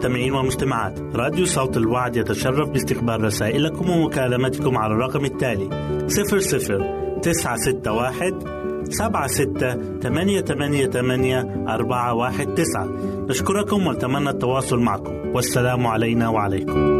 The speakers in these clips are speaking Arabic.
أعزائي المستمعين والمستمعات راديو صوت الوعد يتشرف باستقبال رسائلكم ومكالمتكم على الرقم التالي 00 961 سبعة ستة ثمانية ثمانية ثمانية أربعة واحد تسعة. نشكركم ونتمنى التواصل معكم. والسلام علينا وعليكم.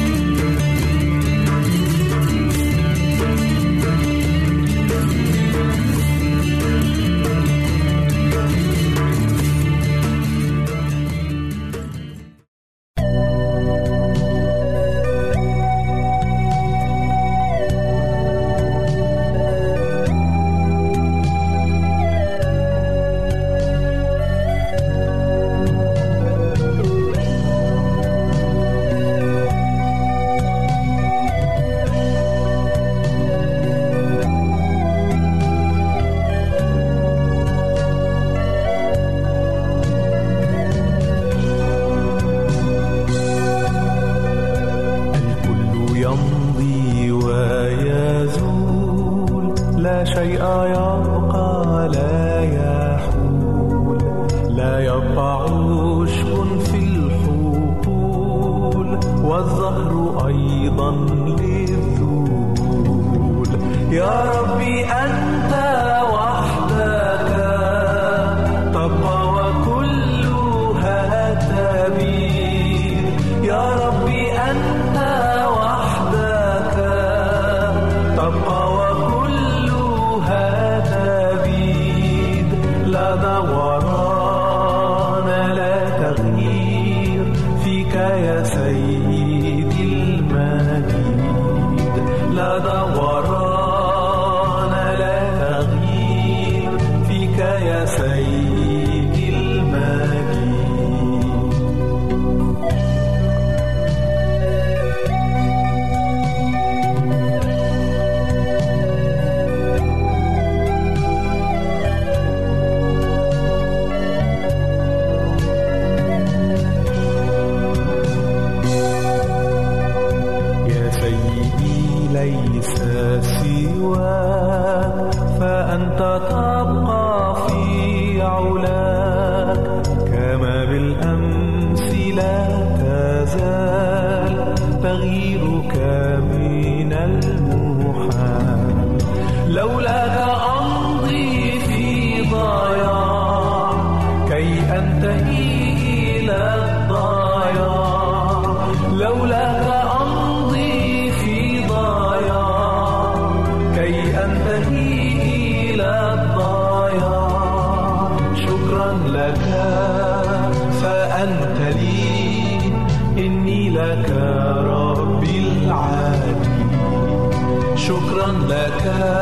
لك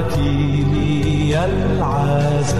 إخوتي لي العذاب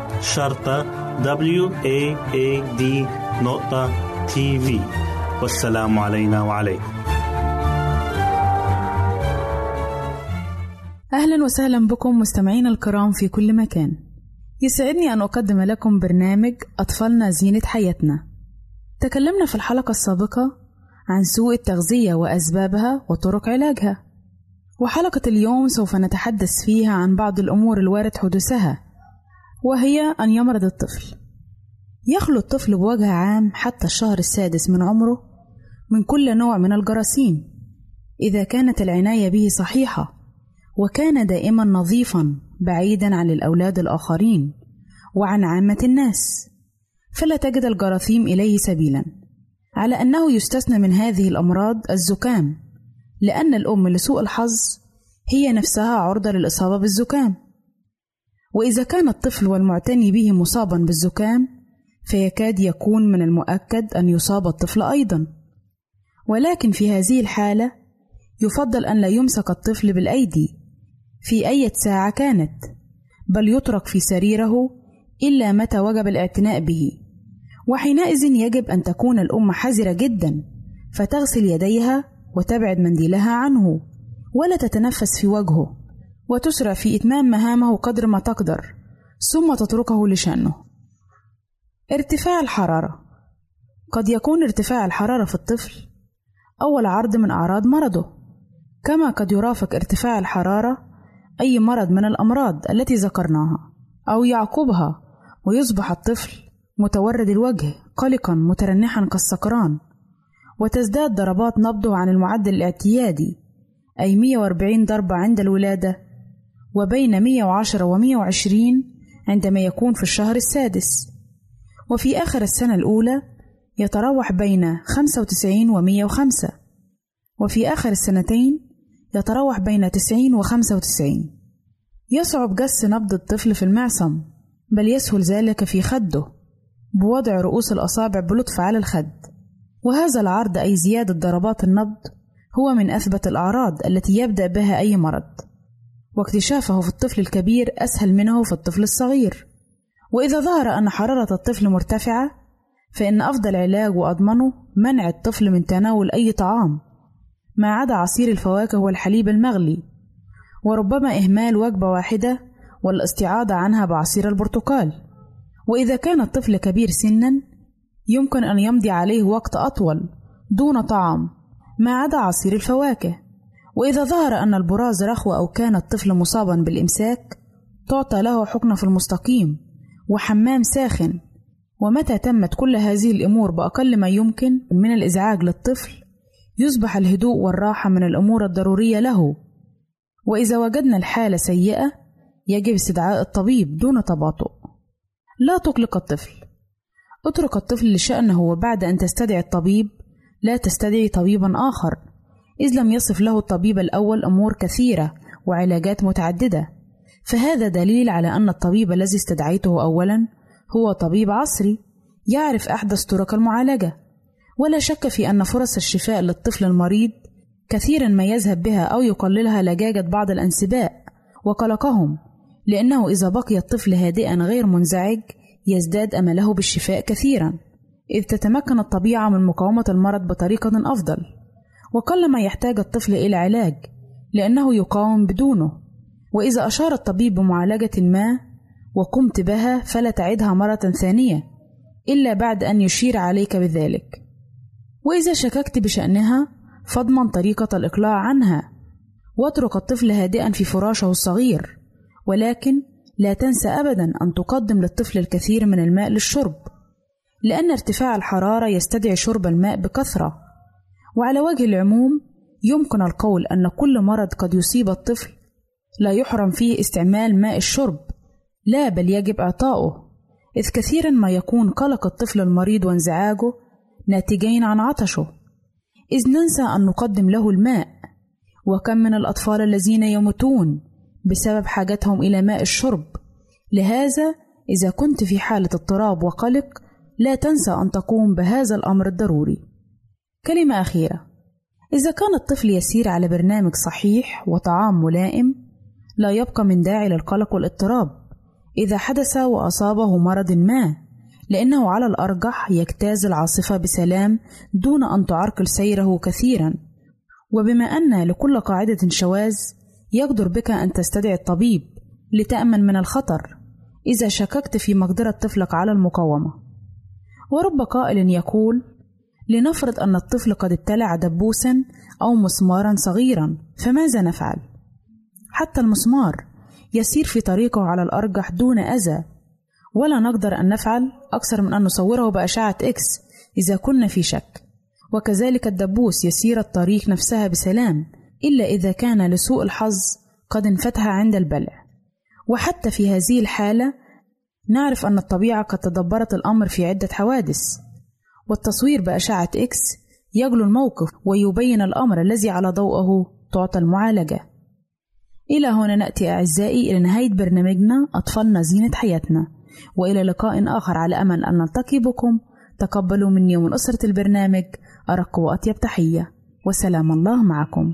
شرطة W A A D نقطة تي في والسلام علينا وعليكم. أهلا وسهلا بكم مستمعينا الكرام في كل مكان. يسعدني أن أقدم لكم برنامج أطفالنا زينة حياتنا. تكلمنا في الحلقة السابقة عن سوء التغذية وأسبابها وطرق علاجها. وحلقة اليوم سوف نتحدث فيها عن بعض الأمور الوارد حدوثها. وهي أن يمرض الطفل. يخلو الطفل بوجه عام حتى الشهر السادس من عمره من كل نوع من الجراثيم إذا كانت العناية به صحيحة وكان دائما نظيفا بعيدا عن الأولاد الآخرين وعن عامة الناس. فلا تجد الجراثيم إليه سبيلا على أنه يستثنى من هذه الأمراض الزكام لأن الأم لسوء الحظ هي نفسها عرضة للإصابة بالزكام. وإذا كان الطفل والمعتني به مصابا بالزكام فيكاد يكون من المؤكد أن يصاب الطفل أيضا. ولكن في هذه الحالة يفضل أن لا يمسك الطفل بالأيدي. في أي ساعة كانت؟ بل يترك في سريره إلا متى وجب الاعتناء به. وحينئذ يجب أن تكون الأم حذرة جدا فتغسل يديها وتبعد منديلها عنه ولا تتنفس في وجهه. وتسرع في إتمام مهامه قدر ما تقدر ثم تتركه لشأنه. ارتفاع الحرارة. قد يكون ارتفاع الحرارة في الطفل أول عرض من أعراض مرضه. كما قد يرافق ارتفاع الحرارة أي مرض من الأمراض التي ذكرناها أو يعقبها ويصبح الطفل متورد الوجه قلقا مترنحا كالسكران. وتزداد ضربات نبضه عن المعدل الاعتيادي أي 140 ضربة عند الولادة وبين 110 و 120 عندما يكون في الشهر السادس. وفي آخر السنة الأولى يتراوح بين 95 و 105 وفي آخر السنتين يتراوح بين 90 و 95 يصعب جس نبض الطفل في المعصم بل يسهل ذلك في خده بوضع رؤوس الأصابع بلطف على الخد. وهذا العرض أي زيادة ضربات النبض هو من أثبت الأعراض التي يبدأ بها أي مرض. واكتشافه في الطفل الكبير أسهل منه في الطفل الصغير. وإذا ظهر أن حرارة الطفل مرتفعة فإن أفضل علاج وأضمنه منع الطفل من تناول أي طعام. ما عدا عصير الفواكه والحليب المغلي. وربما إهمال وجبة واحدة والاستعاضة عنها بعصير البرتقال. وإذا كان الطفل كبير سنا يمكن أن يمضي عليه وقت أطول دون طعام. ما عدا عصير الفواكه. وإذا ظهر أن البراز رخو أو كان الطفل مصابا بالإمساك تعطى له حقنة في المستقيم وحمام ساخن. ومتى تمت كل هذه الأمور بأقل ما يمكن من الإزعاج للطفل يصبح الهدوء والراحة من الأمور الضرورية له. وإذا وجدنا الحالة سيئة يجب استدعاء الطبيب دون تباطؤ. لا تقلق الطفل. اترك الطفل لشأنه وبعد أن تستدعي الطبيب لا تستدعي طبيبا آخر. إذ لم يصف له الطبيب الأول أمور كثيرة وعلاجات متعددة. فهذا دليل على أن الطبيب الذي استدعيته أولا هو طبيب عصري يعرف أحدث طرق المعالجة. ولا شك في أن فرص الشفاء للطفل المريض كثيرا ما يذهب بها أو يقللها لجاجة بعض الأنسباء وقلقهم لأنه إذا بقي الطفل هادئا غير منزعج يزداد أمله بالشفاء كثيرا. إذ تتمكن الطبيعة من مقاومة المرض بطريقة أفضل. وقلما يحتاج الطفل إلى علاج لأنه يقاوم بدونه. وإذا أشار الطبيب بمعالجة ما وقمت بها فلا تعدها مرة ثانية إلا بعد أن يشير عليك بذلك. وإذا شككت بشأنها فاضمن طريقة الإقلاع عنها. واترك الطفل هادئا في فراشه الصغير. ولكن لا تنسى أبدا أن تقدم للطفل الكثير من الماء للشرب لأن ارتفاع الحرارة يستدعي شرب الماء بكثرة. وعلى وجه العموم يمكن القول أن كل مرض قد يصيب الطفل. لا يحرم فيه استعمال ماء الشرب لا بل يجب إعطاؤه. إذ كثيرا ما يكون قلق الطفل المريض وانزعاجه ناتجين عن عطشه. إذ ننسى أن نقدم له الماء. وكم من الأطفال الذين يموتون بسبب حاجتهم إلى ماء الشرب. لهذا إذا كنت في حالة اضطراب وقلق لا تنسى أن تقوم بهذا الأمر الضروري. كلمة أخيرة. إذا كان الطفل يسير على برنامج صحيح وطعام ملائم لا يبقى من داعي للقلق والاضطراب. إذا حدث وأصابه مرض ما لأنه على الأرجح يجتاز العاصفة بسلام دون أن تعرقل سيره كثيرا. وبما أن لكل قاعدة شواذ يقدر بك أن تستدعي الطبيب لتأمن من الخطر إذا شككت في مقدرة طفلك على المقاومة. ورب قائل يقول لنفرض أن الطفل قد ابتلع دبوسا أو مسمارا صغيرا فماذا نفعل؟ حتى المسمار يسير في طريقه على الأرجح دون أذى. ولا نقدر أن نفعل أكثر من أن نصوره بأشعة إكس إذا كنا في شك. وكذلك الدبوس يسير الطريق نفسها بسلام إلا إذا كان لسوء الحظ قد انفتح عند البلع. وحتى في هذه الحالة نعرف أن الطبيعة قد تدبرت الأمر في عدة حوادث. والتصوير بأشعة إكس يجلو الموقف ويبين الأمر الذي على ضوءه تعطى المعالجة. إلى هنا نأتي أعزائي إلى نهاية برنامجنا أطفالنا زينة حياتنا وإلى لقاء آخر على أمل أن نلتقي بكم. تقبلوا مني ومن أسرة البرنامج أرق وأطيب تحية وسلام الله معكم.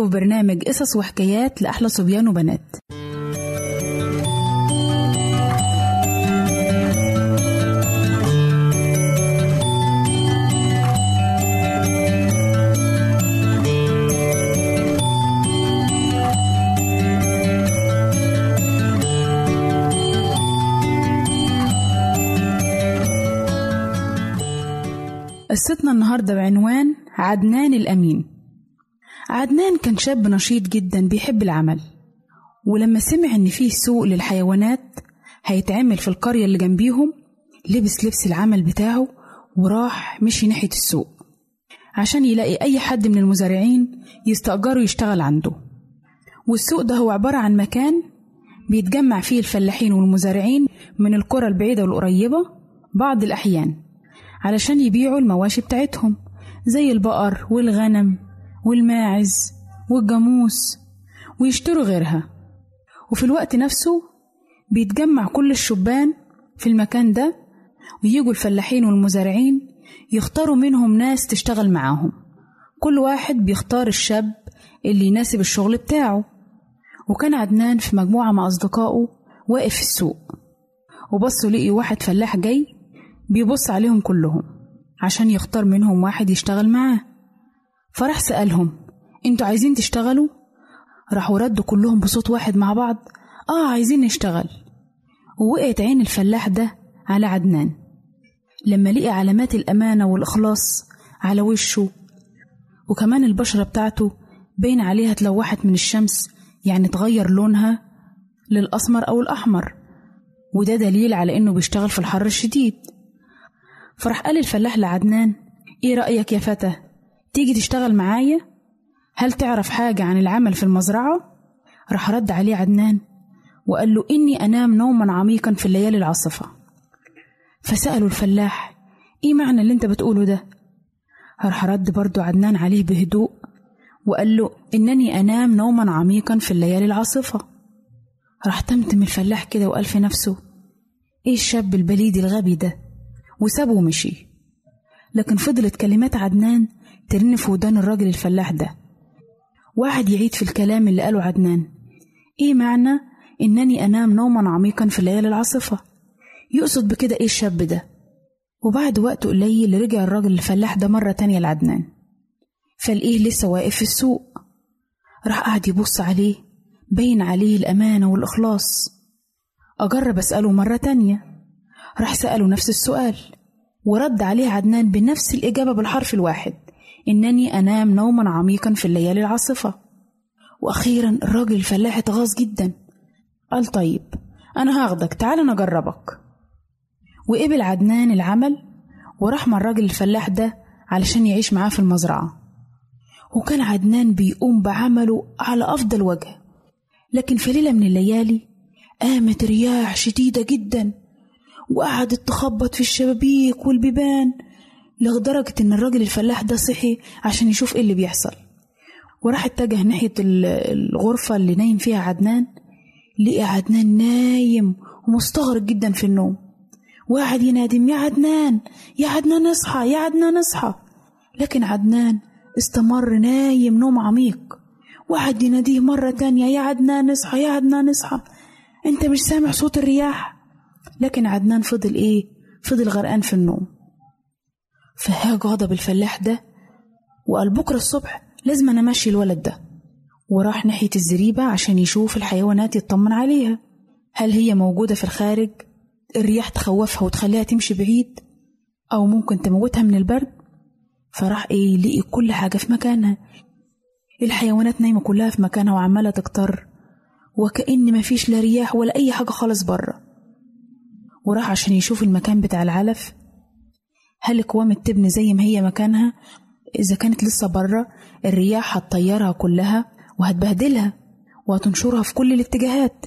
بيكم في برنامج قصص وحكايات لأحلى صبيان وبنات. قصتنا النهاردة بعنوان عدنان الأمين. عدنان كان شاب نشيط جدا بيحب العمل ولما سمع إن فيه سوق للحيوانات هيتعمل في القرية اللي جنبيهم لبس لبس العمل بتاعه وراح مشي ناحية السوق عشان يلاقي أي حد من المزارعين يستأجره يشتغل عنده. والسوق ده هو عبارة عن مكان بيتجمع فيه الفلاحين والمزارعين من القرى البعيدة والقريبة بعض الأحيان علشان يبيعوا المواشي بتاعتهم زي البقر والغنم والماعز والجاموس ويشتروا غيرها. وفي الوقت نفسه بيتجمع كل الشبان في المكان ده ويجوا الفلاحين والمزارعين يختاروا منهم ناس تشتغل معاهم. كل واحد بيختار الشاب اللي يناسب الشغل بتاعه. وكان عدنان في مجموعة مع أصدقائه واقف في السوق. وبصوا لقي واحد فلاح جاي بيبص عليهم كلهم عشان يختار منهم واحد يشتغل معاه. فراح سألهم أنتوا عايزين تشتغلوا؟ راحوا ردوا كلهم بصوت واحد مع بعض آه عايزين نشتغل. ووقعت عين الفلاح ده على عدنان. لما لقي علامات الأمانة والإخلاص على وشه وكمان البشرة بتاعته باين عليها اتلوحت من الشمس يعني تغير لونها للأسمر أو الأحمر. وده دليل على إنه بيشتغل في الحر الشديد. فراح قال الفلاح لعدنان إيه رأيك يا فتى؟ تيجي تشتغل معايا؟ هل تعرف حاجة عن العمل في المزرعة؟ راح رد عليه عدنان وقال له إني أنام نوما عميقا في الليالي العاصفة. فسألوا الفلاح إيه معنى اللي أنت بتقوله ده؟ راح رد برضو عدنان عليه بهدوء وقال له إنني أنام نوما عميقا في الليالي العاصفة. راح تمتم الفلاح كده وقال في نفسه إيه الشاب البليد الغبي ده؟ وسابه ومشي. لكن فضلت كلمات عدنان ترن في ودان الراجل الفلاح ده. واحد يعيد في الكلام اللي قاله عدنان. إيه معنى إنني أنام نوما عميقا في الليالي العاصفة؟ يقصد بكده إيه الشاب ده؟ وبعد وقت قليل رجع الراجل الفلاح ده مرة تانية لعدنان. فلقيه لسه واقف في السوق؟ راح قعد يبص عليه باين عليه الأمانة والإخلاص. أجرب أسأله مرة تانية. راح سأله نفس السؤال ورد عليه عدنان بنفس الإجابة بالحرف الواحد. إنني أنام نوما عميقا في الليالي العاصفة. وأخيرا الراجل الفلاح اتغاظ جدا. قال طيب أنا هاخدك تعال أنا أجربك. وقبل عدنان العمل وراح مع الراجل الفلاح ده علشان يعيش معاه في المزرعة. وكان عدنان بيقوم بعمله على أفضل وجه. لكن في ليلة من الليالي قامت رياح شديدة جدا وقعدت تخبط في الشبابيك والبيبان. لدرجة إن الراجل الفلاح ده صحي عشان يشوف إيه اللي بيحصل. وراح اتجه ناحية الغرفة اللي نايم فيها عدنان لقي عدنان نايم ومستغرق جدا في النوم. وقعد ينادم يا عدنان يا عدنان اصحى يا عدنان اصحى. لكن عدنان استمر نايم نوم عميق. وقعد يناديه مرة تانية يا عدنان اصحى يا عدنان اصحى. أنت مش سامع صوت الرياح. لكن عدنان فضل إيه؟ فضل غرقان في النوم. فهاج غضب الفلاح ده وقال بكرة الصبح لازم أنا أمشي الولد ده. وراح ناحية الزريبة عشان يشوف الحيوانات يطمن عليها. هل هي موجودة في الخارج؟ الرياح تخوفها وتخليها تمشي بعيد؟ أو ممكن تموتها من البرد؟ فراح إيه لقي كل حاجة في مكانها. الحيوانات نايمة كلها في مكانها وعمالة تكتر. وكأن مفيش لا رياح ولا أي حاجة خالص بره وراح عشان يشوف المكان بتاع العلف. هل الكوام تبني زي ما هي مكانها؟ إذا كانت لسه بره الرياح هتطيرها كلها وهتبهدلها وهتنشرها في كل الاتجاهات.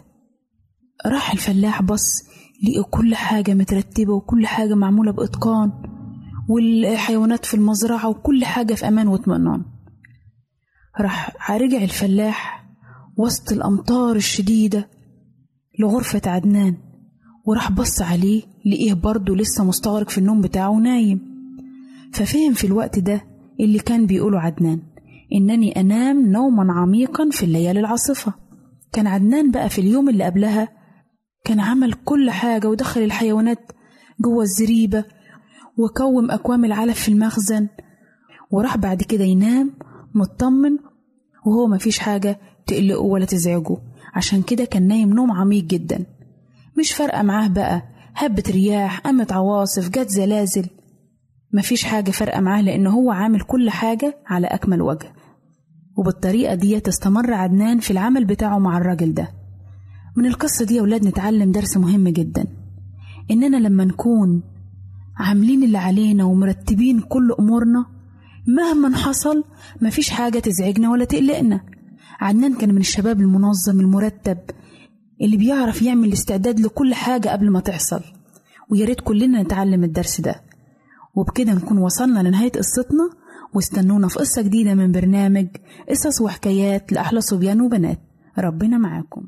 راح الفلاح بص لقي كل حاجة مترتبة وكل حاجة معمولة بإتقان والحيوانات في المزرعة وكل حاجة في أمان واطمئنان. راح رجع الفلاح وسط الأمطار الشديدة لغرفة عدنان. وراح بص عليه لقيه برضه لسه مستغرق في النوم بتاعه نايم ففهم في الوقت ده اللي كان بيقوله عدنان إنني أنام نوما عميقا في الليالي العاصفة. كان عدنان بقى في اليوم اللي قبلها كان عمل كل حاجة ودخل الحيوانات جوه الزريبة وكوم أكوام العلف في المخزن وراح بعد كده ينام مطمن وهو مفيش حاجة تقلقه ولا تزعجه. عشان كده كان نايم نوم عميق جدا. مش فارقة معاه بقى. هبت رياح قامت عواصف جت زلازل. مفيش حاجة فارقة معاه لأنه هو عامل كل حاجة على أكمل وجه. وبالطريقة دي استمر عدنان في العمل بتاعه مع الراجل ده. من القصة دي يا ولاد نتعلم درس مهم جدا. إننا لما نكون عاملين اللي علينا ومرتبين كل أمورنا مهما حصل مفيش حاجة تزعجنا ولا تقلقنا. عدنان كان من الشباب المنظم المرتب اللي بيعرف يعمل استعداد لكل حاجة قبل ما تحصل. وياريت كلنا نتعلم الدرس ده. وبكده نكون وصلنا لنهاية قصتنا واستنونا في قصة جديدة من برنامج قصص وحكايات لأحلى صبيان وبنات. ربنا معاكم.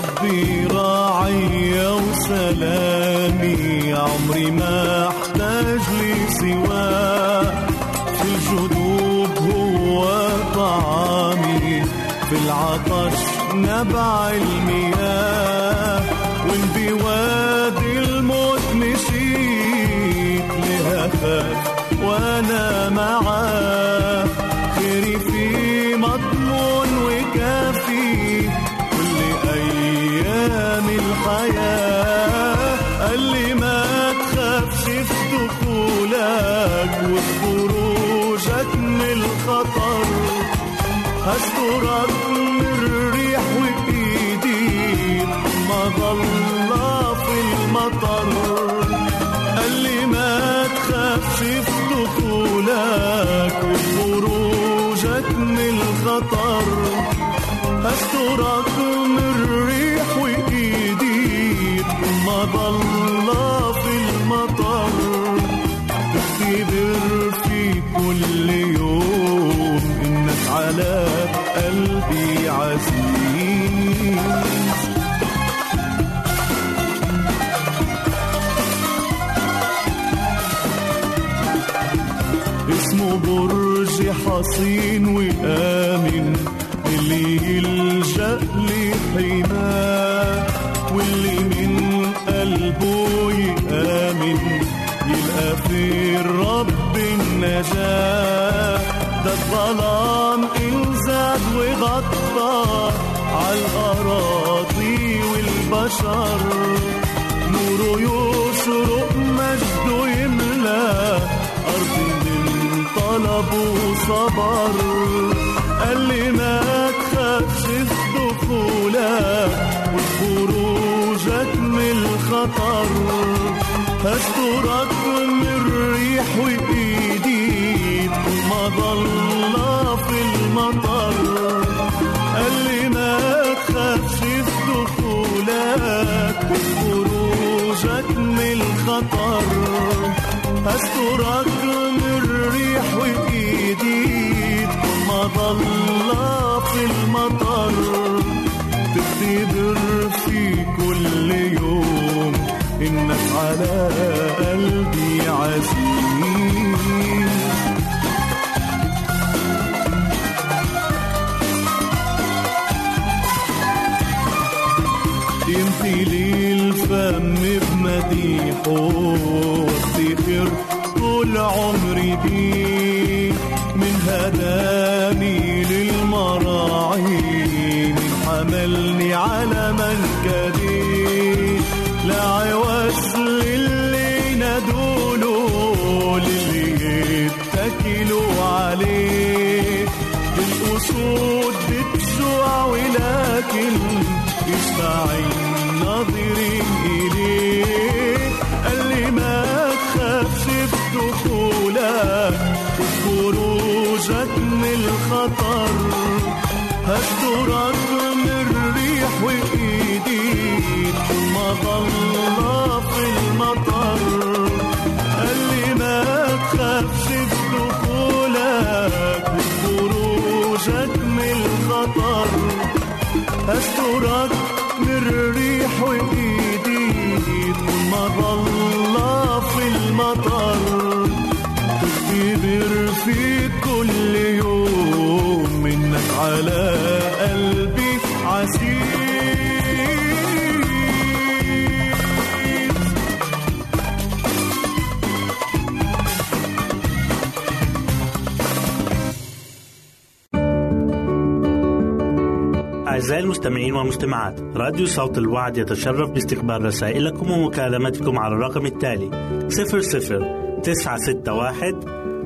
ربي راعي وسلامي. عمري ما أحتاج لي سواه في الجدوب هو طعامي. في العطش نبع المياه. حصين وآمن اللي يلجأ لحماه واللي من قلبه يآمن. يلقى في الرب النجاة. ده الظلام إن زاد وغطى عالأراضي والبشر. نوره يشرق من طلب وصبر قال لي ما تخافش في دخولك وخروجك من الخطر. هسترك من الريح وإيدي. ما ضل في المطر. قال لي ما تخافش دخولك وخروجك من الخطر. هسترك من الريح ضل في المطر تختبر في كل يوم. إنك على قلبي عزيز. يمتلي الفم بمديحه. عمري بيه من هداني للمراعي من حملني على منكبي. لا عوز للي عليه. ولكن يشبع الناظرين إليه. الخطر هسترك من الريح وإيدي. ما ضل في المطر قال لي ما تخافش في دخولك وخروجك من الخطر هسترك من الريح وإيدي. ما ضل في المطر تختبر في كل يوم منك على قلبي عزيز. أعزائي المستمعين والمستمعات راديو صوت الوعد يتشرف باستقبال رسائلكم ومكالمتكم على الرقم التالي 00 961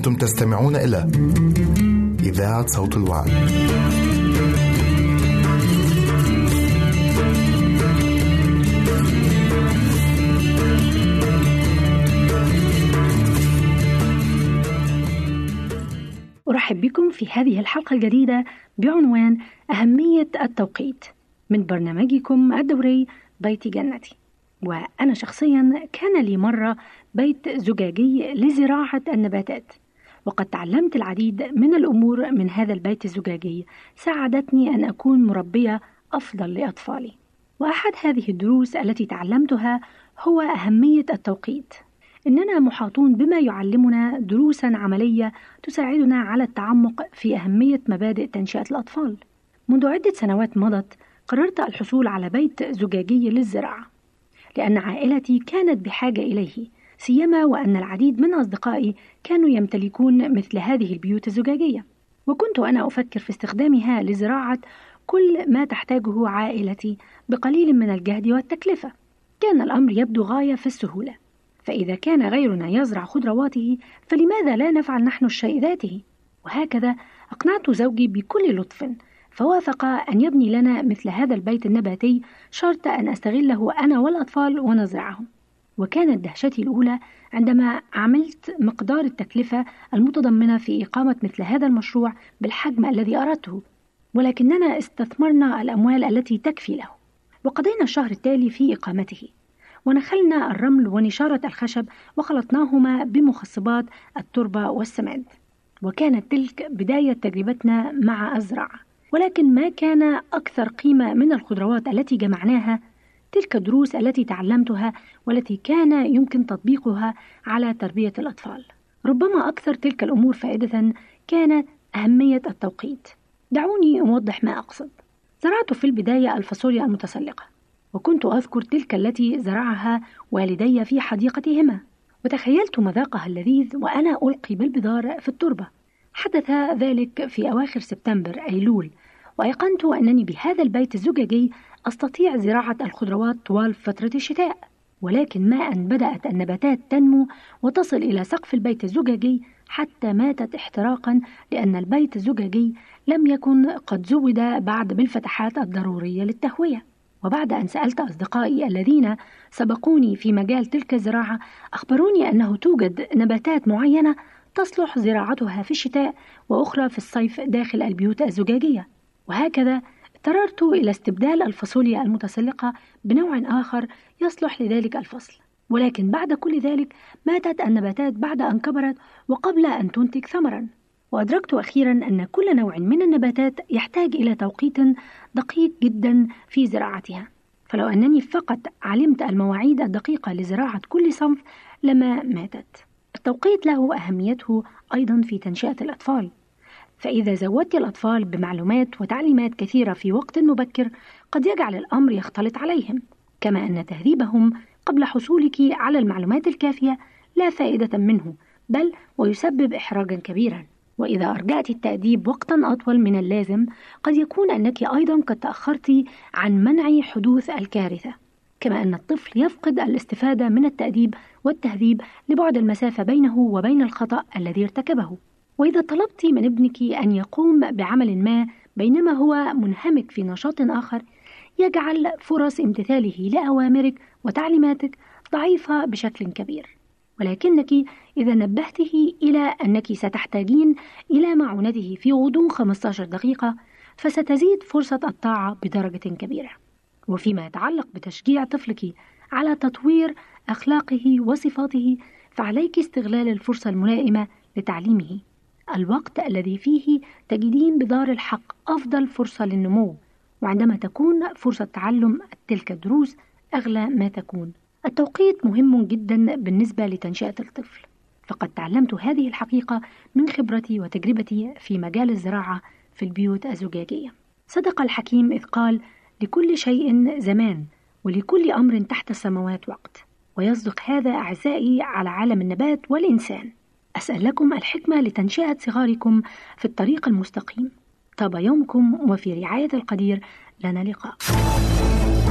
أنتم تستمعون إلى إذاعة صوت الوعد. أرحب بكم في هذه الحلقة الجديدة بعنوان أهمية التوقيت من برنامجكم الدوري بيت جنتي وأنا شخصيا كان لي مرة بيت زجاجي لزراعة النباتات وقد تعلمت العديد من الأمور من هذا البيت الزجاجي. ساعدتني أن أكون مربية أفضل لأطفالي. وأحد هذه الدروس التي تعلمتها هو أهمية التوقيت. إننا محاطون بما يعلمنا دروسا عملية تساعدنا على التعمق في أهمية مبادئ تنشئة الأطفال. منذ عدة سنوات مضت قررت الحصول على بيت زجاجي للزراعة لأن عائلتي كانت بحاجة إليه. سيما وأن العديد من أصدقائي كانوا يمتلكون مثل هذه البيوت الزجاجية. وكنت أنا أفكر في استخدامها لزراعة كل ما تحتاجه عائلتي بقليل من الجهد والتكلفة. كان الأمر يبدو غاية في السهولة. فإذا كان غيرنا يزرع خضرواته فلماذا لا نفعل نحن الشيء ذاته؟ وهكذا أقنعت زوجي بكل لطف فوافق أن يبني لنا مثل هذا البيت النباتي شرط أن أستغله أنا والأطفال ونزرعهم. وكانت دهشتي الأولى عندما عملت مقدار التكلفة المتضمنة في إقامة مثل هذا المشروع بالحجم الذي أردته ولكننا استثمرنا الأموال التي تكفي له. وقضينا الشهر التالي في إقامته ونخلنا الرمل ونشارة الخشب وخلطناهما بمخصبات التربة والسماد. وكانت تلك بداية تجربتنا مع الزراعة ولكن ما كان أكثر قيمة من الخضروات التي جمعناها تلك الدروس التي تعلمتها والتي كان يمكن تطبيقها على تربية الأطفال. ربما أكثر تلك الأمور فائدة كانت أهمية التوقيت. دعوني أوضح ما أقصد. زرعت في البداية الفاصوليا المتسلقة، وكنت أذكر تلك التي زرعها والدي في حديقتهما، وتخيلت مذاقها اللذيذ وأنا ألقي بالبذار في التربة. حدث ذلك في أواخر سبتمبر أيلول، وأيقنت أنني بهذا البيت الزجاجي أستطيع زراعة الخضروات طوال فترة الشتاء ولكن ما أن بدأت النباتات تنمو وتصل إلى سقف البيت الزجاجي حتى ماتت احتراقا لأن البيت الزجاجي لم يكن قد زود بعد بالفتحات الضرورية للتهوية. وبعد أن سألت أصدقائي الذين سبقوني في مجال تلك الزراعة أخبروني أنه توجد نباتات معينة تصلح زراعتها في الشتاء وأخرى في الصيف داخل البيوت الزجاجية. وهكذا اضطررت إلى استبدال الفاصوليا المتسلقة بنوع آخر يصلح لذلك الفصل. ولكن بعد كل ذلك ماتت النباتات بعد أن كبرت وقبل أن تنتج ثمرا. وأدركت أخيرا أن كل نوع من النباتات يحتاج إلى توقيت دقيق جدا في زراعتها. فلو أنني فقط علمت المواعيد الدقيقة لزراعة كل صنف لما ماتت. التوقيت له أهميته أيضا في تنشئة الأطفال. فإذا زودت الأطفال بمعلومات وتعليمات كثيرة في وقت مبكر قد يجعل الأمر يختلط عليهم كما أن تهذيبهم قبل حصولك على المعلومات الكافية لا فائدة منه بل ويسبب إحراجا كبيرا. وإذا أرجعت التأديب وقتا أطول من اللازم قد يكون أنك أيضا قد تأخرت عن منع حدوث الكارثة. كما أن الطفل يفقد الاستفادة من التأديب والتهذيب لبعد المسافة بينه وبين الخطأ الذي ارتكبه. وإذا طلبت من ابنك أن يقوم بعمل ما بينما هو منهمك في نشاط آخر يجعل فرص امتثاله لأوامرك وتعليماتك ضعيفة بشكل كبير. ولكنك إذا نبهته إلى أنك ستحتاجين إلى معونته في غضون 15 دقيقة فستزيد فرصة الطاعة بدرجة كبيرة. وفيما يتعلق بتشجيع طفلك على تطوير أخلاقه وصفاته فعليك استغلال الفرصة الملائمة لتعليمه. الوقت الذي فيه تجدين بدار الحق أفضل فرصة للنمو وعندما تكون فرصة تعلم تلك الدروس أغلى ما تكون. التوقيت مهم جدا بالنسبة لتنشئة الطفل. فقد تعلمت هذه الحقيقة من خبرتي وتجربتي في مجال الزراعة في البيوت الزجاجية. صدق الحكيم إذ قال لكل شيء زمان ولكل أمر تحت السماوات وقت. ويصدق هذا أعزائي على عالم النبات والإنسان. أسأل لكم الحكمة لتنشئة صغاركم في الطريق المستقيم. طاب يومكم وفي رعاية القدير. لنا لقاء.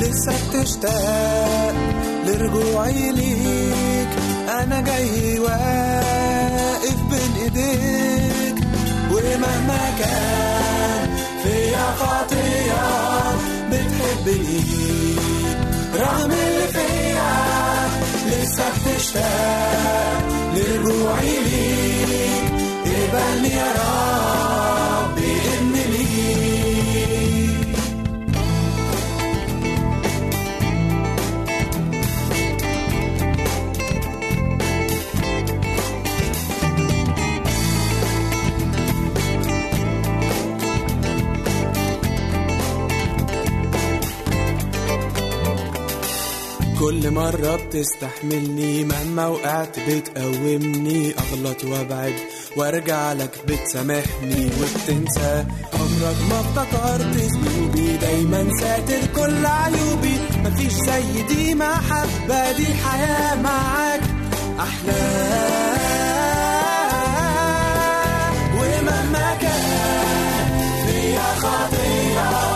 لسه بتشتاق لرجوعي ليك. أنا جاي واقف بين إيديك. ومهما كان فيا خطيه بتحبني. رغم اللي فيا لسه بتشتاق لرجوعي ليك. اقبلني يا كل مرة بتستحملني مهما وقعت بتقومني. أغلط وأبعد وأرجع لك بتسامحني. وبتنسى عمرك ما افتكرت ذنوبي دايما ساتر كل عيوبي. مفيش زي دي محبة دي الحياة معاك. أحلى ومهما كان فيا خطية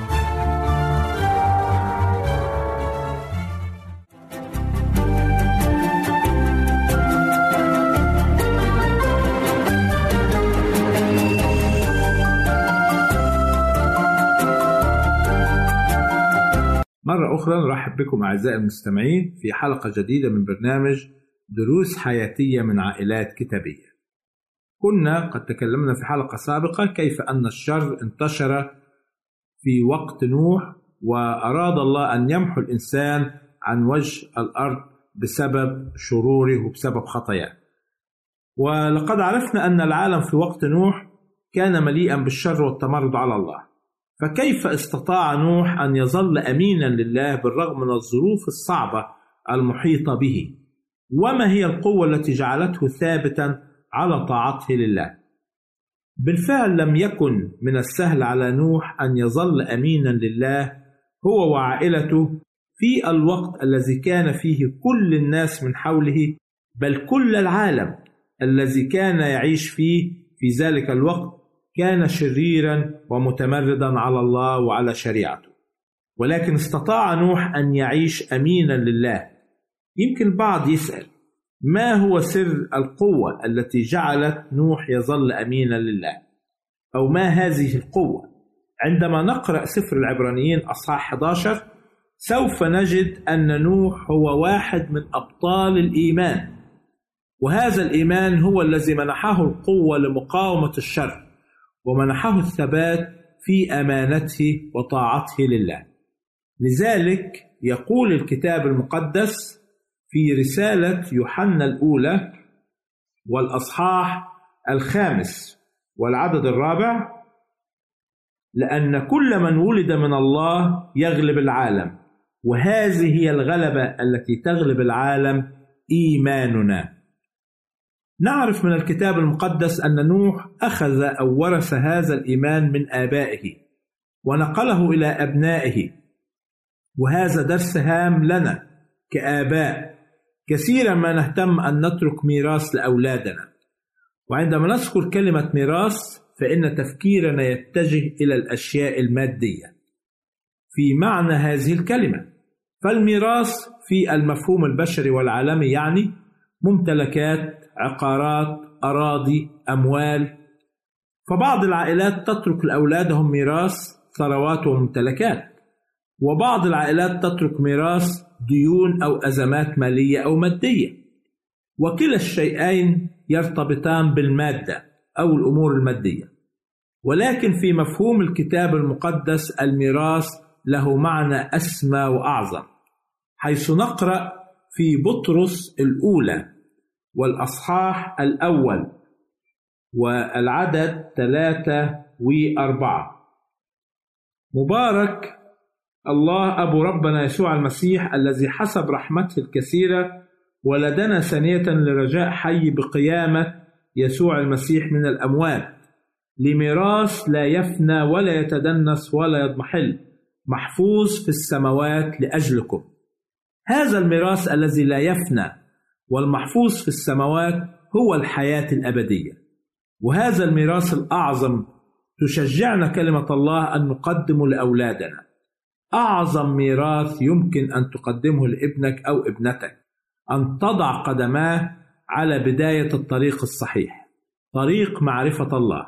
أخرى نرحب بكم أعزائي المستمعين في حلقة جديدة من برنامج دروس حياتية من عائلات كتابية. كنا قد تكلمنا في حلقة سابقة كيف أن الشر انتشر في وقت نوح وأراد الله أن يمحو الإنسان عن وجه الأرض بسبب شروره وبسبب خطاياه. ولقد عرفنا أن العالم في وقت نوح كان مليئا بالشر والتمرد على الله. فكيف استطاع نوح أن يظل أمينا لله بالرغم من الظروف الصعبة المحيطة به؟ وما هي القوة التي جعلته ثابتا على طاعته لله؟ بالفعل لم يكن من السهل على نوح أن يظل امينا لله هو وعائلته في الوقت الذي كان فيه كل الناس من حوله بل كل العالم الذي كان يعيش فيه في ذلك الوقت كان شريرا ومتمردا على الله وعلى شريعته. ولكن استطاع نوح أن يعيش امينا لله. يمكن البعض يسأل ما هو سر القوة التي جعلت نوح يظل امينا لله؟ أو ما هذه القوة؟ عندما نقرأ سفر العبرانيين أصحاح 11 سوف نجد أن نوح هو واحد من أبطال الإيمان. وهذا الإيمان هو الذي منحه القوة لمقاومة الشر. ومنحه الثبات في أمانته وطاعته لله. لذلك يقول الكتاب المقدس في رسالة يوحنا الأولى والأصحاح الخامس والعدد الرابع لأن كل من ولد من الله يغلب العالم وهذه هي الغلبة التي تغلب العالم إيماننا. نعرف من الكتاب المقدس أن نوح أخذ أو ورث هذا الإيمان من آبائه ونقله إلى أبنائه. وهذا درس هام لنا كآباء. كثيرا ما نهتم أن نترك ميراث لأولادنا. وعندما نذكر كلمة ميراث فإن تفكيرنا يتجه إلى الأشياء المادية. في معنى هذه الكلمة فالميراث في المفهوم البشري والعالمي يعني ممتلكات عقارات أراضي أموال. فبعض العائلات تترك لأولادهم ميراث ثروات وممتلكات. وبعض العائلات تترك ميراث ديون أو أزمات مالية أو مادية. وكلا الشيئين يرتبطان بالمادة أو الأمور المادية. ولكن في مفهوم الكتاب المقدس الميراث له معنى أسمى وأعظم حيث نقرأ في بطرس الأولى. والأصحاح الأول والعدد ثلاثة وأربعة. مبارك. الله أبو ربنا يسوع المسيح الذي حسب رحمته الكثيرة ولدنا ثانية لرجاء حي بقيامة يسوع المسيح من الأموات. لميراث لا يفنى ولا يتدنس ولا يضمحل محفوظ في السماوات لأجلكم. هذا الميراث الذي لا يفنى والمحفوظ في السماوات هو الحياة الأبدية. وهذا الميراث الأعظم تشجعنا كلمة الله أن نقدمه لأولادنا. أعظم ميراث يمكن أن تقدمه لابنك أو ابنتك. أن تضع قدماه على بداية الطريق الصحيح. طريق معرفة الله.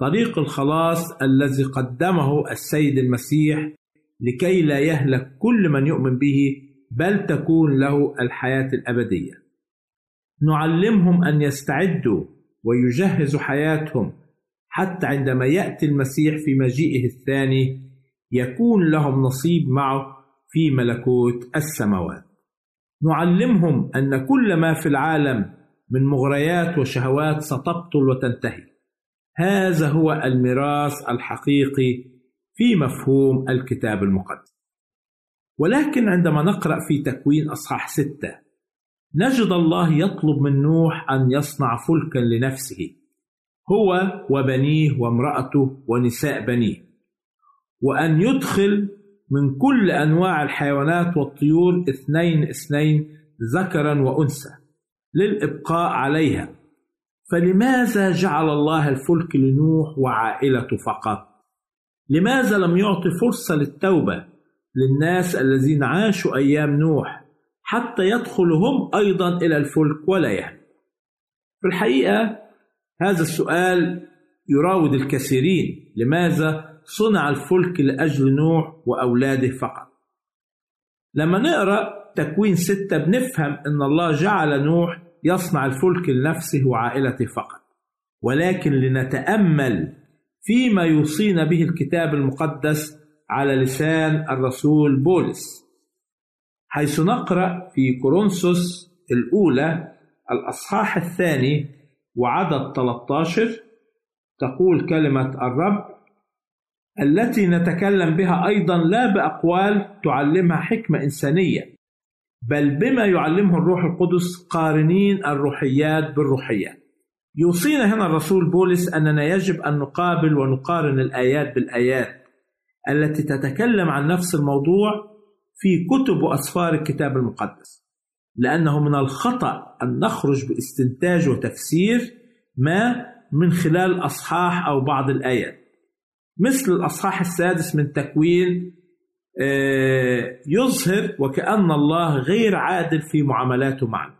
طريق الخلاص الذي قدمه السيد المسيح لكي لا يهلك كل من يؤمن به بل تكون له الحياة الأبدية. نعلمهم أن يستعدوا ويجهزوا حياتهم حتى عندما يأتي المسيح في مجيئه الثاني يكون لهم نصيب معه في ملكوت السماوات. نعلمهم أن كل ما في العالم من مغريات وشهوات ستبطل وتنتهي. هذا هو الميراث الحقيقي في مفهوم الكتاب المقدس. ولكن عندما نقرأ في تكوين أصحاح ستة نجد الله يطلب من نوح أن يصنع فلكا لنفسه هو وبنيه وامرأته ونساء بنيه وأن يدخل من كل أنواع الحيوانات والطيور اثنين اثنين ذكرا وأنثى للإبقاء عليها فلماذا جعل الله الفلك لنوح وعائلته فقط؟ لماذا لم يعطي فرصة للتوبة للناس الذين عاشوا أيام نوح حتى يدخلوا هم أيضا إلى الفلك ولا يهلك؟ في الحقيقة هذا السؤال يراود الكثيرين لماذا صنع الفلك لأجل نوح وأولاده فقط؟ لما نقرأ تكوين ستة بنفهم أن الله جعل نوح يصنع الفلك لنفسه وعائلته فقط. ولكن لنتأمل فيما يوصينا به الكتاب المقدس على لسان الرسول بولس. حيث نقرأ في كورنثوس الأولى الأصحاح الثاني وعدد 13 تقول كلمة الرب التي نتكلم بها أيضا لا بأقوال تعلمها حكمة إنسانية بل بما يعلمه الروح القدس قارنين الروحيات بالروحيات. يوصينا هنا الرسول بولس أننا يجب أن نقابل ونقارن الآيات بالآيات التي تتكلم عن نفس الموضوع في كتب وأسفار الكتاب المقدس. لأنه من الخطأ أن نخرج باستنتاج وتفسير ما من خلال أصحاح أو بعض الآيات. مثل الأصحاح السادس من تكوين يظهر وكأن الله غير عادل في معاملاته معنا.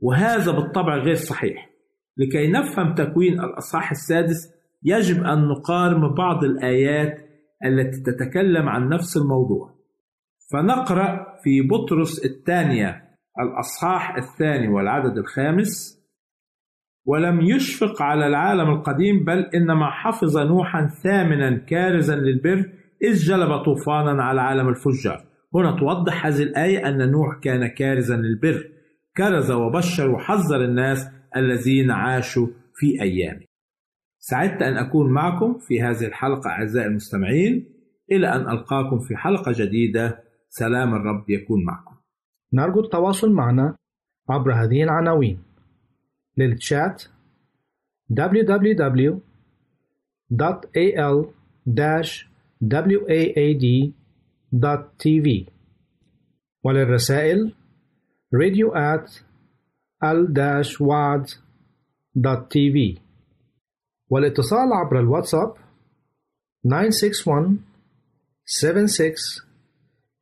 وهذا بالطبع غير صحيح. لكي نفهم تكوين الأصحاح السادس يجب أن نقارن بعض الآيات التي تتكلم عن نفس الموضوع. فنقرأ في بطرس الثانية الأصحاح الثاني والعدد الخامس. ولم يشفق على العالم القديم بل إنما حفظ نوحا ثامنا كارزا للبر إذ جلب طوفانا على عالم الفجار. هنا توضح هذه الآية أن نوح كان كارزا للبر. كرز وبشر وحذر الناس الذين عاشوا في أيامه. سعدت أن أكون معكم في هذه الحلقة أعزائي المستمعين. إلى أن ألقاكم في حلقة جديدة. سلام الرب يكون معكم. نرجو التواصل معنا عبر هذه العناوين. للتشات www.al-waad.tv وللرسائل radio at al-waad.tv والاتصال عبر الواتساب 961 76